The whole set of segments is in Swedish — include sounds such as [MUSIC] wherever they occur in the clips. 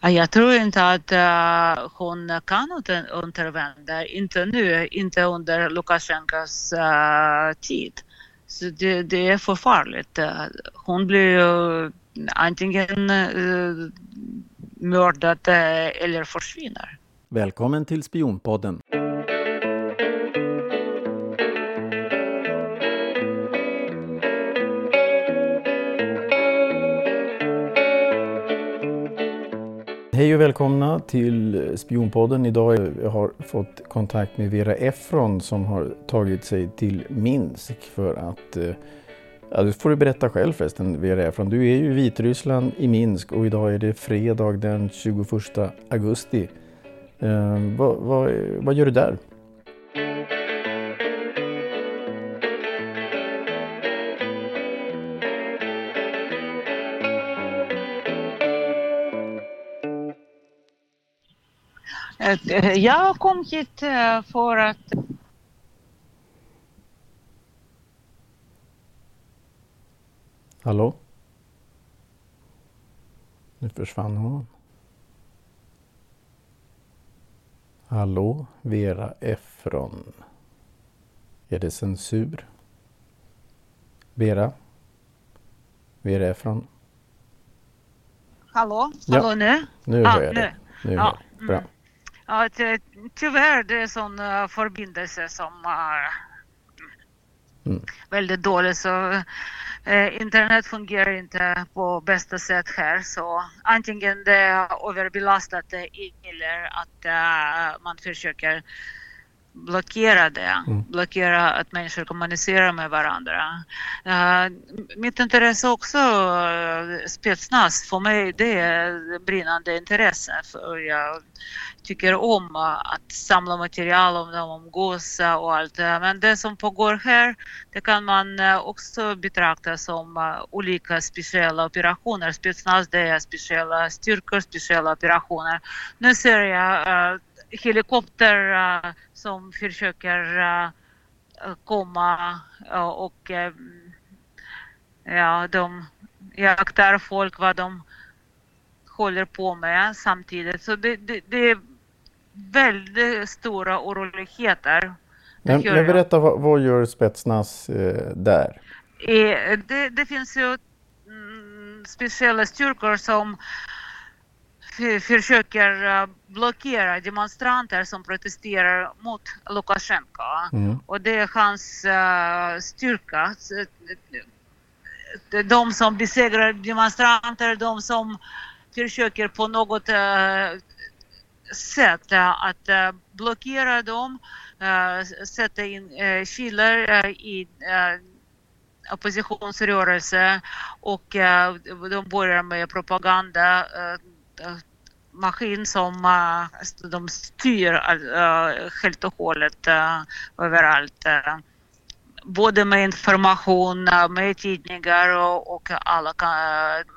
Jag tror inte att uh, hon kan återvända, inte nu, inte under Lukasjenkos uh, tid. Så det, det, är för farligt. Äh, hon blir uh, antingen uh, mördad eller försvinner. Välkommen till Spionpodden. Hej och välkomna till Spionpodden. Idag har jag fått kontakt med Vera Efron som har tagit sig till Minsk för att eh, Ja, det får du berätta själv förresten, Vera Efron. Du är ju i Vitryssland i Minsk och idag är det fredag den 21 augusti. Eh, vad, vad, vad gör du där? Jag kom hit eh, för att Hallå? Nu försvann hon. Hallå, Vera Efron. Är det censur? Vera? Vera Efron? Hallå? Hallå ja. nu? Nu hör jag dig. Nu ja. hör jag. Bra. Ja, tyvärr det är sån uh, förbindelse som är mm. väldigt dålig så uh, internet fungerar inte på bästa sätt här så antingen det är överbelastat eller att man försöker blockera det, mm. blockera att människor kommunicerar med varandra. Uh, mitt intresse också, uh, spetsnaz, för mig det är brinnande intresse. För jag tycker om att samla material om dem, om gosa och allt. Men det som pågår här, det kan man också betrakta som olika speciella operationer. Spetsnaz det är speciella styrkor, speciella operationer. Nu ser jag helikopter uh, som försöker uh, komma uh, och ja, de jaktar folk vad de håller på med samtidigt. Så det, det, det är väldigt stora oroligheter. Men, men berätta, vad, vad gör Spetsnaz eh, där? Eh, det, det, finns ju mm, speciella styrkor som försöker eh, blockera demonstranter som protesterar mot Lukasjenko. Mm. Och det är hans uh, styrka. De som besegrar demonstranter, de som försöker på något uh, sätt att uh, blockera dem, sätta in kilar i oppositionsrörelse och de börjar med propaganda maskin som uh, de styr uh, helt och hållet uh, överallt. Uh, både med information, med tidningar och, och alla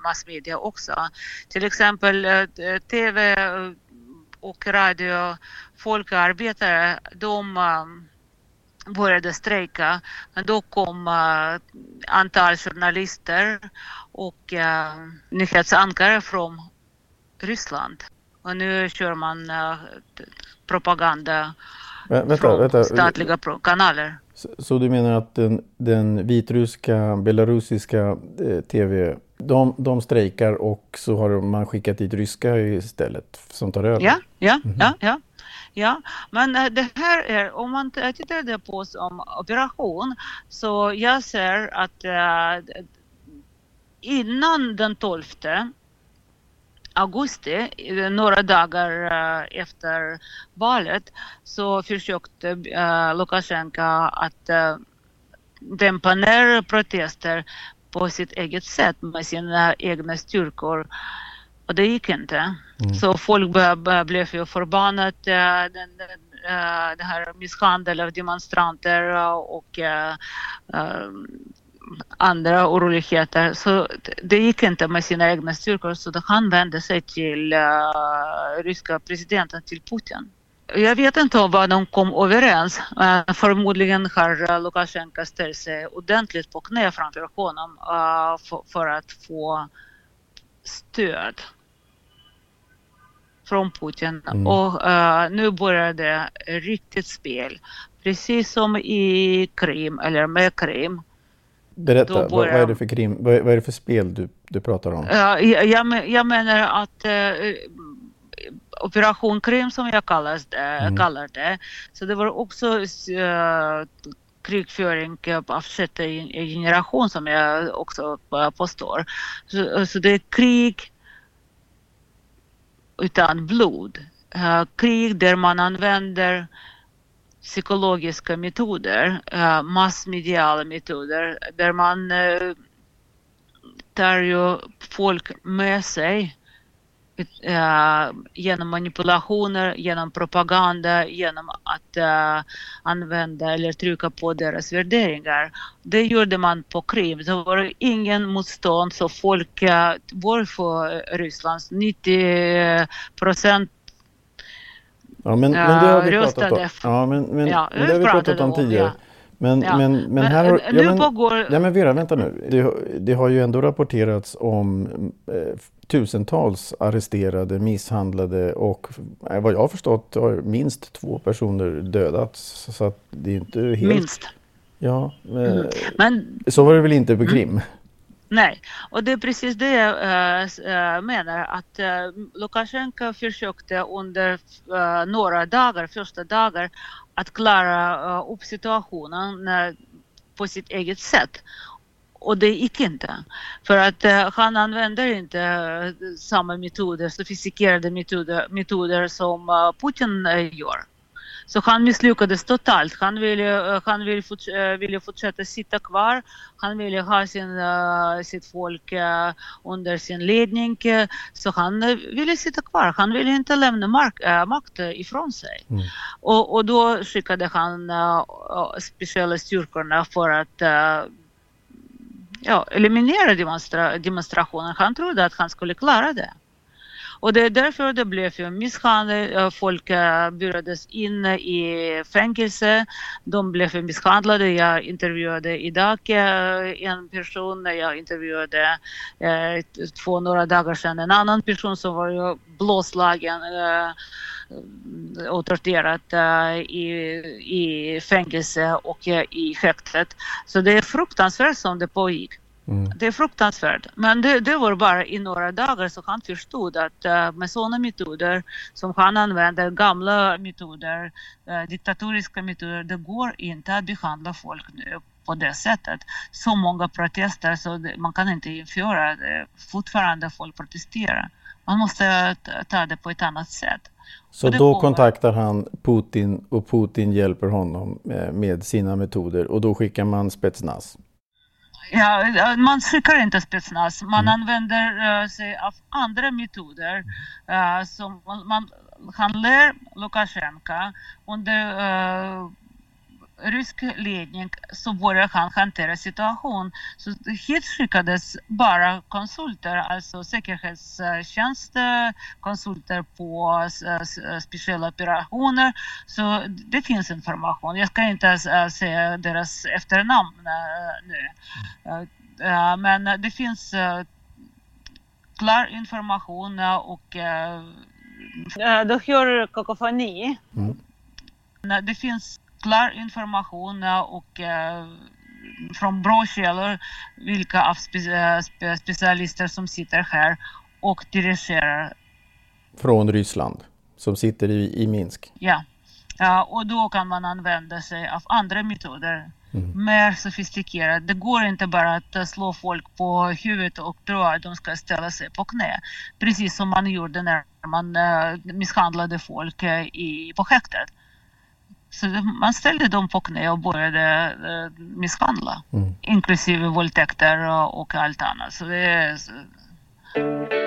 massmedia också. Till exempel TV och radio, folkarbetare, de började strejka. Men då kom uh, antal journalister och uh, nyhetsankare från Ryssland. Och nu kör man uh, propaganda Men, vänta, från vänta. statliga kanaler. Så, så, du menar att den, den vitryska, belarusiska eh, tv, de, de strejkar och så har man skickat dit ryska istället som tar över? Ja, ja, mm -hmm. ja, ja. Ja, men eh, det här är, om man tittar på som operation, så jag ser att äh, innan den 12 augusti, några dagar uh, efter valet, så försökte uh, Lukasjenko att dämpa ner protester på sitt eget sätt med sina egna styrkor. Och det gick inte. Mm. Så folk blev ju förbannade. Den, den, det här misshandel av demonstranter och andra oroligheter. Så det gick inte med sina egna styrkor så han vände sig till uh, ryska presidenten, till Putin. Jag vet inte om vad de kom överens. Uh, förmodligen har Lukasjenko ställt sig ordentligt på knä framför honom uh, för, för, att få stöd. från Putin mm. och uh, nu börjar det riktigt spel. Precis som i Krim eller med Krim. Berätta, vad, vad, är det för krim, vad, är det för spel du, du pratar om? Uh, jag, jag menar att uh, Operation Krim som jag kallar det, mm. kallar det, så det var också uh, krigföring av sjätte generation som jag också påstår. Så, så det är krig utan blod. Uh, krig där man använder psykologiska metoder, eh, massmediala metoder, där man eh, tar ju folk med sig eh, genom manipulationer, genom propaganda, genom att använda eller trycka på deras värderingar. Det gjorde man på Krim. Det var ingen motstånd så folk var för Ryssland. 90 procent Ja, men, men det har vi pratat om. Ja, men, men, ja, men det har vi pratat om tidigare. Ja. Men, ja. men, men, här har, ja, men, pågår... ja, men Vera, vänta nu. Det, det har ju ändå rapporterats om eh, tusentals arresterade, misshandlade och eh, vad jag har förstått har minst två personer dödats. Så att det är inte helt... Minst. Ja, men, mm. men så var det väl inte på Krim? Mm. Nej, och det är precis det jag eh, eh, menar att eh, Lukasjenko försökte under några dagar, första dagar, att klara upp situationen på sitt eget sätt. Och det gick inte. För att han använder inte samma metoder, sofistikerade metoder, metoder som Putin gör. Så han misslyckades totalt. Han ville, eh, han ville, forts eh, ville fortsätta sitta kvar. Han ville ha sin, uh, sitt folk uh, under sin ledning. Så han ville sitta kvar. Han ville inte lämna mark, makt ifrån sig. Mm. Och, och då skickade han speciella styrkorna för att ja, eliminera demonstra demonstrationen. Han trodde att han skulle klara det. Och det är därför det blev misshandel. Eh, folk eh, burades in i fängelse. De blev misshandlade. Jag intervjuade idag eh, en person. Jag intervjuade två några dagar sedan en annan person som var blåslagen och torterat i, i fängelse och i häktet. Så det är fruktansvärt som det pågick. Mm. Det är fruktansvärt. Men det, det, var bara i några dagar så han förstod att uh, med sådana metoder som han använder, gamla metoder, uh, diktatoriska metoder, det går inte att behandla folk nu på det sättet. Så många protester så det, man kan inte införa det. Fortfarande folk protesterar. Man måste ta det på ett annat sätt. Så då kontaktar han Putin och Putin hjälper honom eh, med sina metoder och då skickar man Spetsnaz? Ja, man skickar inte spetsnaz. Man mm. använder uh, sig av andra metoder. Uh, som man, han lär Lukasjenko under uh, rysk ledning så började han hantera situationen. Så hit skickades bara konsulter, alltså säkerhetstjänst, konsulter på speciella operationer. Så det finns information. Jag ska inte säga deras efternamn nu. Men det finns klar information och du hör kakofoni. Mm. Det finns klar information och eh, från bra källor vilka av spe, specialister som sitter här och dirigerar. Från Ryssland som sitter i, i Minsk? Ja. ja, och då kan man använda sig av andra metoder. Mm. Mer sofistikerade. Det går inte bara att slå folk på huvudet och tro att de ska ställa sig på knä. Precis som man gjorde när man misshandlade folk i, på häktet. Så man ställde dem på knä och började uh, misshandla. Mm. Inklusive våldtäkter och, allt annat. Så det, Men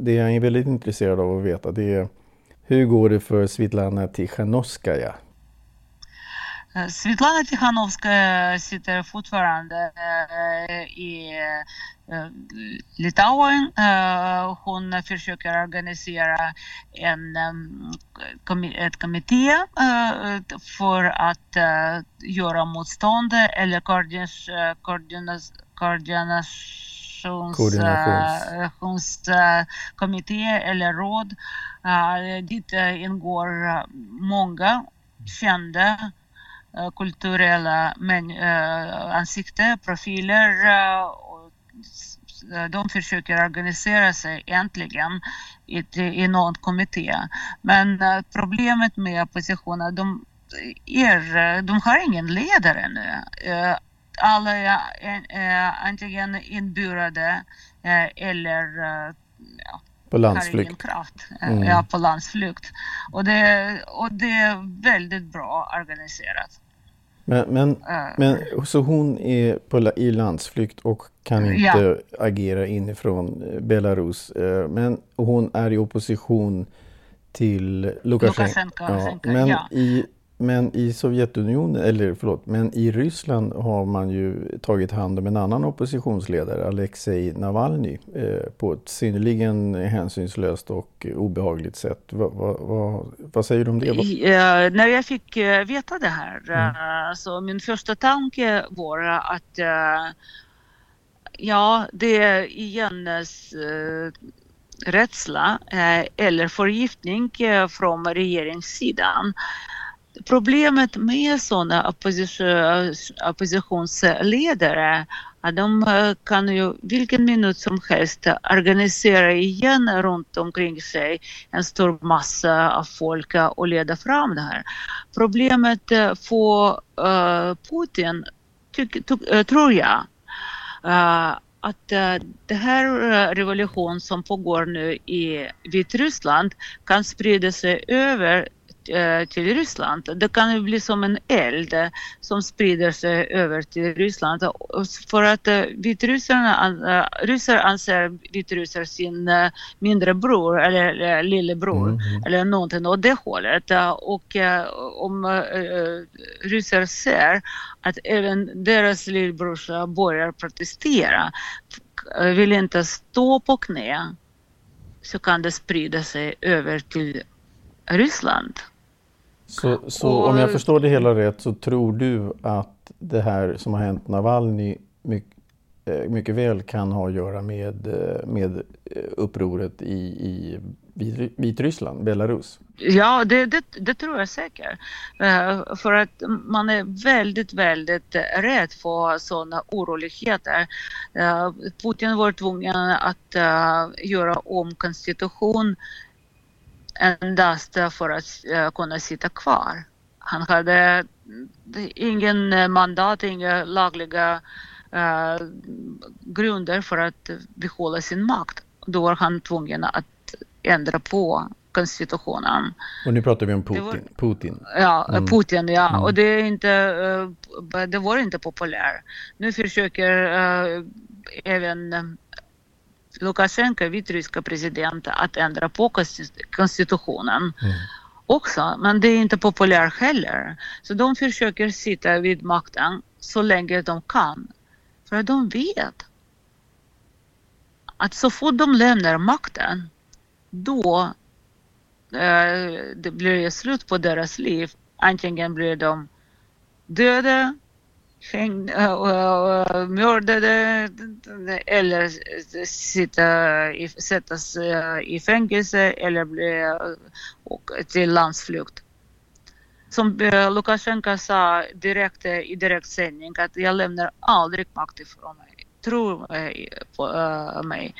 det jag är väldigt intresserad av att veta det är hur går det för Svitlana Tichanovskaja? Eh, Svetlana Tichanovskaja sitter fortfarande eh, i eh, Litauen. Hon försöker organisera en ett kommitté för att göra motstånd eller koordinationskommitté eller råd. Dit ingår många kända kulturella ansikten, profiler. De försöker organisera sig äntligen i, i någon kommitté. Men problemet med oppositionen, de, är, de har ingen ledare nu. Alla är antingen inburade eller ja, på landsflykt. kraft. Mm. Ja, på landsflykt. Och det, och det är väldigt bra organiserat. Men, men, uh, men så hon är på, i landsflykt och kan inte ja. agera inifrån Belarus. Men hon är i opposition till Lukasjenko. Lukasjenko ja, men ja. i men i Sovjetunionen, eller förlåt, men i Ryssland har man ju tagit hand om en annan oppositionsledare, Alexej Navalny, eh, på ett synnerligen hänsynslöst och obehagligt sätt. Va, va, va, vad säger du om det? Uh, när jag fick uh, veta det här, mm. uh, så min första tanke var att ja, det är igen rädsla eller förgiftning från regeringssidan. Problemet med sådana oppositionsledare att de eh, kan ju vilken minut som helst organisera igen runt omkring sig en stor massa av folk och leda fram det här. Problemet eh, för eh, Putin, tror jag, att den här revolution som pågår nu i Vitryssland kan sprida sig över till Ryssland. Det kan ju bli som en eld som sprider sig över till Ryssland. För att eh, vitryssarna, eh, ryssar anser vitryssar sin mindre bror eller lillebror mm. mm. eller någonting åt det hållet. Och om ryssar ser att även deras lillebror börjar protestera, vill inte stå på knä så kan det sprida sig över till Ryssland. Så, så och, om jag förstår det hela rätt så tror du att det här som har hänt Navalny mycket, eh, mycket väl kan ha att göra med, eh, med eh, upproret i, i Vitryssland, Belarus? Ja, det, det, det, tror jag säkert. För att man är väldigt, väldigt rädd för sådana oroligheter. Putin var tvungen att göra om konstitution endast för att uh, kunna sitta kvar. Han hade ingen mandat, inga lagliga uh, grunder för att behålla sin makt. Då var han tvungen att ändra på konstitutionen. Och nu pratar vi om Putin. Var, Putin. Ja, mm. Putin, ja. Mm. Och det, är inte, det var inte populärt. Nu försöker även Lukasjenko, vitryska president, att ändra på konstitutionen. Mm. Också, men det är inte populärt heller. Så de försöker sitta vid makten så länge de kan. För de vet att så fort de lämnar makten, då eh, det blir slut på deras liv. Antingen blir de döda häng, mördade eller sitta i, sättas i fängelse eller bli och till landsflykt. Som Lukasjenko sa direkt i direktsändning att jag lämnar aldrig makt ifrån mig. Tro på mig.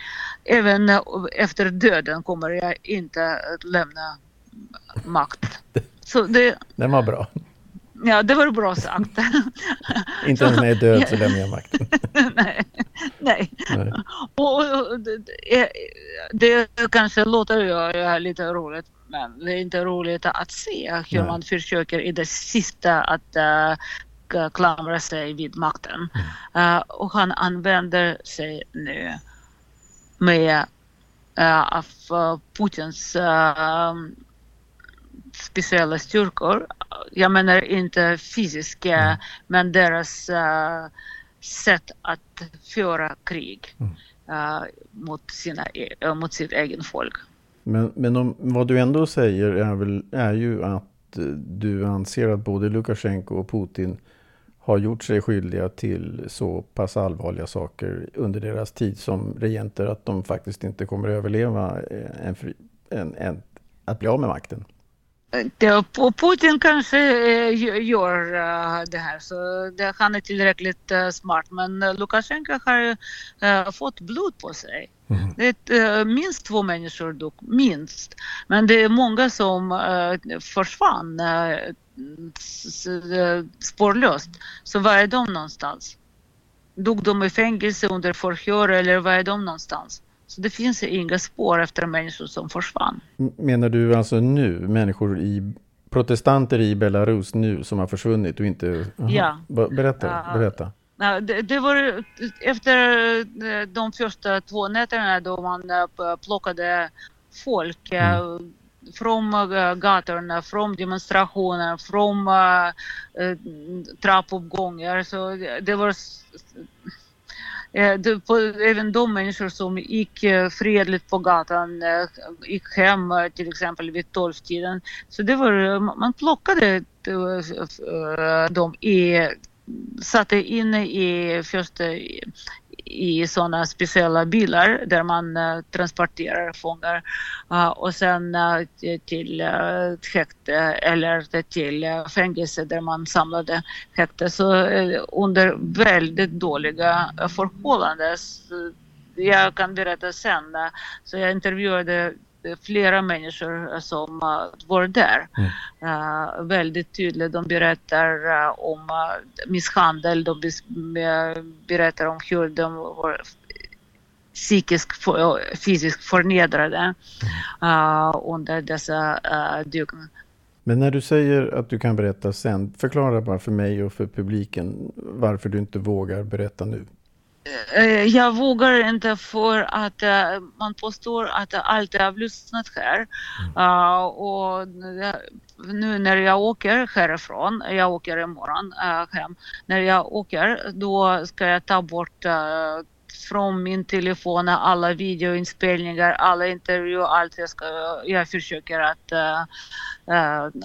Även efter döden kommer jag inte att lämna makt. [LAUGHS] Så det, Den var bra. Ja, det var bra sagt. [LAUGHS] Inte ens när jag är död så lämnar jag makten. [LAUGHS] nej. nej. nej. Och, och det, det, kanske låter ju lite roligt, men det är inte roligt att se hur nej. man försöker i det sista att uh, klamra sig vid makten. Mm. Uh, och han använder sig nu med uh, av Putins speciella styrkor. Jag menar inte fysiska, mm. men deras uh, sätt att föra krig mm. uh, mot, sina, uh, mot sitt egen folk. Men, men om, vad du ändå säger är, väl, är ju att du anser att både Lukasjenko och Putin har gjort sig skyldiga till så pass allvarliga saker under deras tid som regenter att de faktiskt inte kommer att överleva en, en, en, att bli av med makten. Putin kanske eh, gör eh, det här, så han är tillräckligt eh, smart. Men Lukasjenko har fått blod på sig. Mm. Det är minst två människor dog, minst. Men det är många som försvann spårlöst. Så var är de någonstans? Dog de i fängelse under förhör eller var är de någonstans? Så det finns inga spår efter människor som försvann. Menar du alltså nu, människor i protestanter i Belarus nu som har försvunnit och inte... Aha. Ja. Berätta, berätta. Ja, det, det, var efter eh, de första två nätterna då man eh, plockade folk eh, mm. från gatorna, från demonstrationer, från trappuppgångar. Så det var Eh, även de människor som gick eh, fredligt på gatan eh, gick hem till exempel vid tolvtiden. Så det var, man plockade dem i satte inne i första i sådana speciella bilar där man uh, transporterar fångar uh, och sen uh, till uh, häkte eller till uh, fängelse där man samlade häkte. Så under väldigt dåliga förhållanden. Jag kan berätta sen. så jag intervjuade flera människor som uh, var där. Mm. Uh, väldigt tydligt. De berättar om misshandel, de berättar om hur de var psykiskt fysiskt förnedrade under dessa dygn. Men när du säger att du kan berätta sen, förklara bara för mig och för publiken varför du inte vågar berätta nu. Eh, jag vågar inte för att uh, man påstår att allt är avlyssnat här. Uh, och nu när jag åker härifrån, jag åker imorgon uh, hem, när jag åker då ska jag ta bort från min telefon alla videoinspelningar, alla intervjuer, allt jag ska, jag försöker att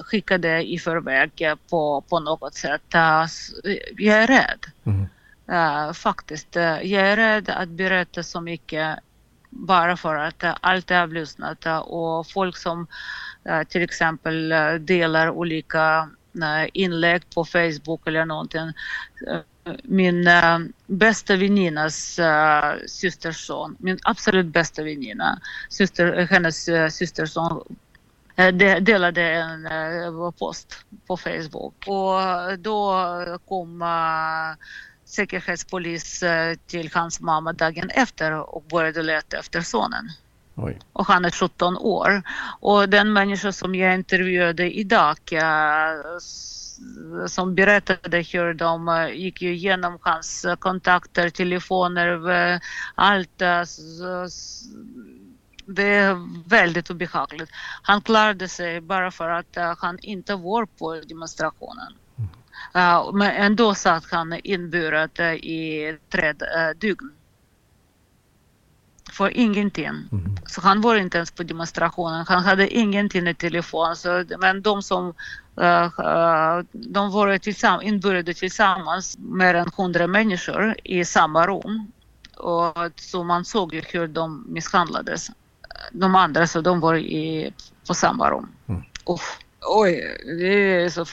skicka det i förväg på, på något sätt. jag är rädd. Mm. Uh, faktiskt. Uh, jag är rädd att berätta så mycket bara för att uh, allt är avlyssnat och folk som eh, till exempel delar olika inlägg på Facebook eller någonting. Min bästa väninnas systerson, min absolut bästa väninna, syster, hennes systerson delade en post på Facebook och då kom säkerhetspolis eh, till hans mamma dagen efter och började leta efter sonen. Oj. Och han är 17 år. Och den människa som jag intervjuade idag uh, som berättade hur de uh, gick igenom hans kontakter, telefoner, allt. det är väldigt obehagligt. Han klarade sig bara för att han inte var på demonstrationen. Men ändå satt han inburat uh, i tre uh, dygn. För ingenting. Mm. Så han var inte ens på demonstrationen. Han hade ingenting i telefon. Så, men de som uh, de var tillsammans, inburade tillsammans, mer än hundra människor i samma rum. Och så man såg ju hur de misshandlades. De andra så de var i, på samma rum. Mm. Uff, oj, det är så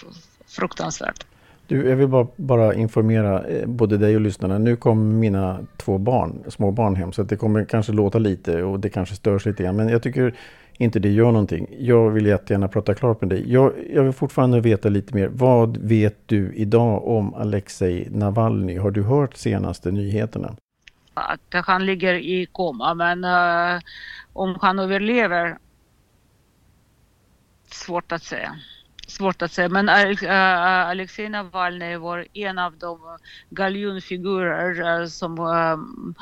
fruktansvärt. Du, jag vill bara, bara, informera eh, både dig och lyssnarna. Nu kommer mina två barn, små barn hem så det kommer kanske låta lite och det kanske störs lite grann. Men jag tycker inte det gör någonting. Jag vill jättegärna prata klart med dig. Jag, jag vill fortfarande veta lite mer. Vad vet du idag om Alexej Navalny? Har du hört senaste nyheterna? Att han ligger i koma men uh, om han överlever svårt att säga svårt att säga. Men eh, eh, eh, Alexej Navalny var en av de galjonfigurer som ehm,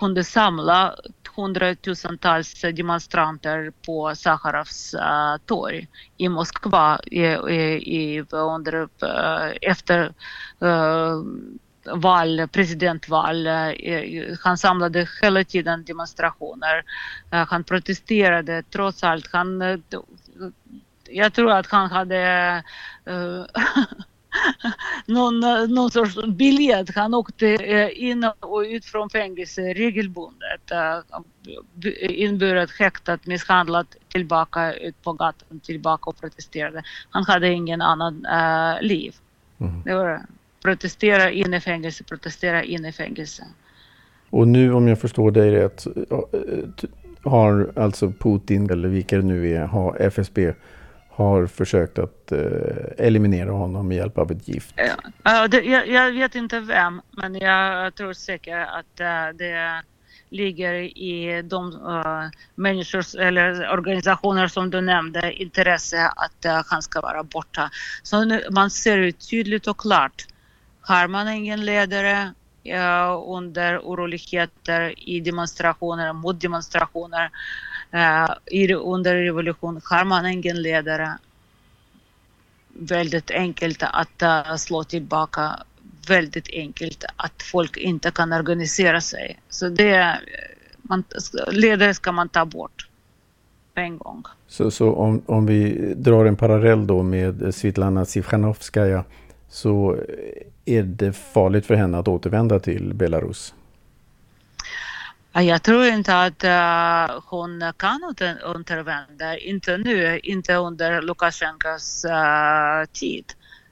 kunde samla hundratusentals demonstranter på Sacharovs uh, torg i Moskva i, i, under, uh, efter uh, val, presidentval. Han samlade hela tiden demonstrationer. Han protesterade trots allt. Han, jag tror att han hade [LAUGHS] någon, någon sorts biljett. Han åkte in och ut från fängelse regelbundet. Inburet, häktad, misshandlad, tillbaka ut på gatan, tillbaka och protesterade. Han hade ingen annan äh, liv. Mm. Det var protestera in i fängelse, protestera in i fängelse. Och nu om jag förstår dig rätt har alltså Putin, eller vilka det nu är, har FSB har försökt att eh, eliminera honom med hjälp av ett gift. Ja, det, jag, jag, vet inte vem, men jag tror säkert att uh, det ligger i de uh, människors eller organisationer som du nämnde intresse att uh, han ska vara borta. Så nu, man ser ju tydligt och klart. Har man ingen ledare under oroligheter i demonstrationer, mot demonstrationer uh, under revolution har man ingen ledare. Väldigt enkelt att uh, slå tillbaka. Väldigt enkelt att folk inte kan organisera sig. Så det, eh, man, ledare ska man ta bort på en gång. Så, så om, om vi drar en parallell då med Svitlana Tsikhanovskaja så är det farligt för henne att återvända till Belarus? Jag tror inte att uh, hon kan återvända, inte nu, inte under Lukasjenkos uh, tid.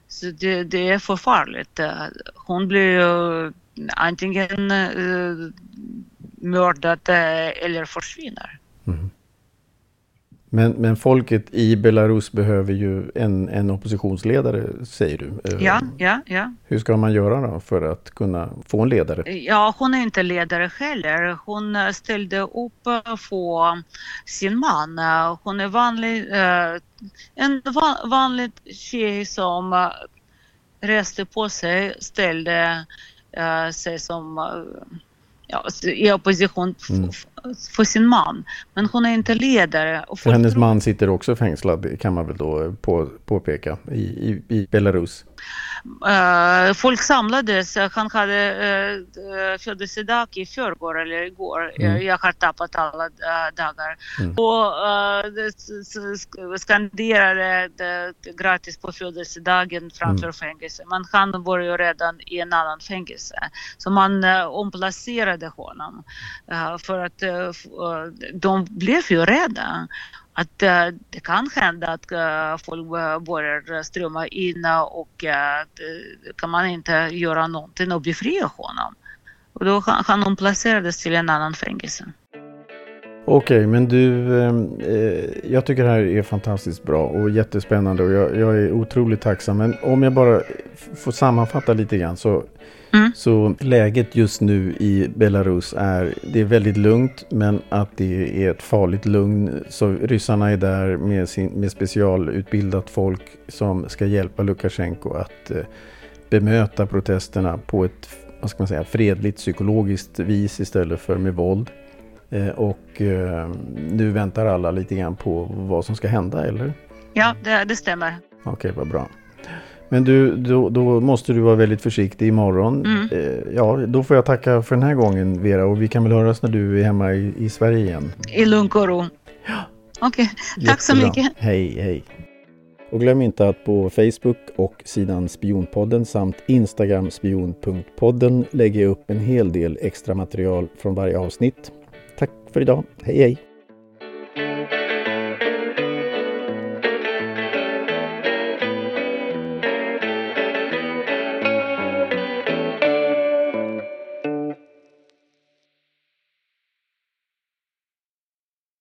Så det, det, är för farligt. Eh, hon blir uh, antingen uh, mördad eller försvinner. Mm. Men, men folket i Belarus behöver ju en, en oppositionsledare, säger du. Eh, ja, ja, ja. Hur ska man göra då för att kunna få en ledare? Ja, hon är inte ledare heller. Hon ställde upp för sin man. Hon är vanlig, eh, en vanlig tjej som reste på sig, ställde eh, sig som ja, i opposition mm. För sin man. Men hon är inte ledare. Och för hennes man sitter också fängslad kan man väl då på, påpeka i, i, i Belarus. Uh, folk samlades. Han hade uh, födelsedag i förrgår eller igår. Mm. Jag har tappat alla dagar. Mm. Och skanderade gratis på födelsedagen framför mm. fängelse. Men han var ju redan i en annan fängelse. Så man omplacerade honom. För att de blev ju rädda att eh, det kan hända att eh, folk eh, börjar strömma in och kan man inte göra någonting och befria honom. Och då kan han omplacerades till en annan fängelse. Okej, okay, men du, eh, jag tycker det här är fantastiskt bra och jättespännande och jag, jag, är otroligt tacksam. Men om jag bara får sammanfatta lite grann så Mm. Så läget just nu i Belarus är, det är väldigt lugnt men att det är ett farligt lugn. Så ryssarna är där med, sin, med specialutbildat folk som ska hjälpa Lukasjenko att eh, bemöta protesterna på ett vad ska man säga, fredligt psykologiskt vis istället för med våld. Eh, och eh, nu väntar alla lite grann på vad som ska hända, eller? Ja, det, det stämmer. Okej, okay, vad bra. Men du, då, då, måste du vara väldigt försiktig imorgon. Mm. Eh, ja, då får jag tacka för den här gången Vera och vi kan väl höras när du är hemma i, i Sverige igen. I lugn och ro. Ja. Okej, okay. tack så mycket. Hej, hej. Och glöm inte att på Facebook och sidan Spionpodden samt Instagram spion.podden lägger jag upp en hel del extra material från varje avsnitt. Tack för idag. Hej hej!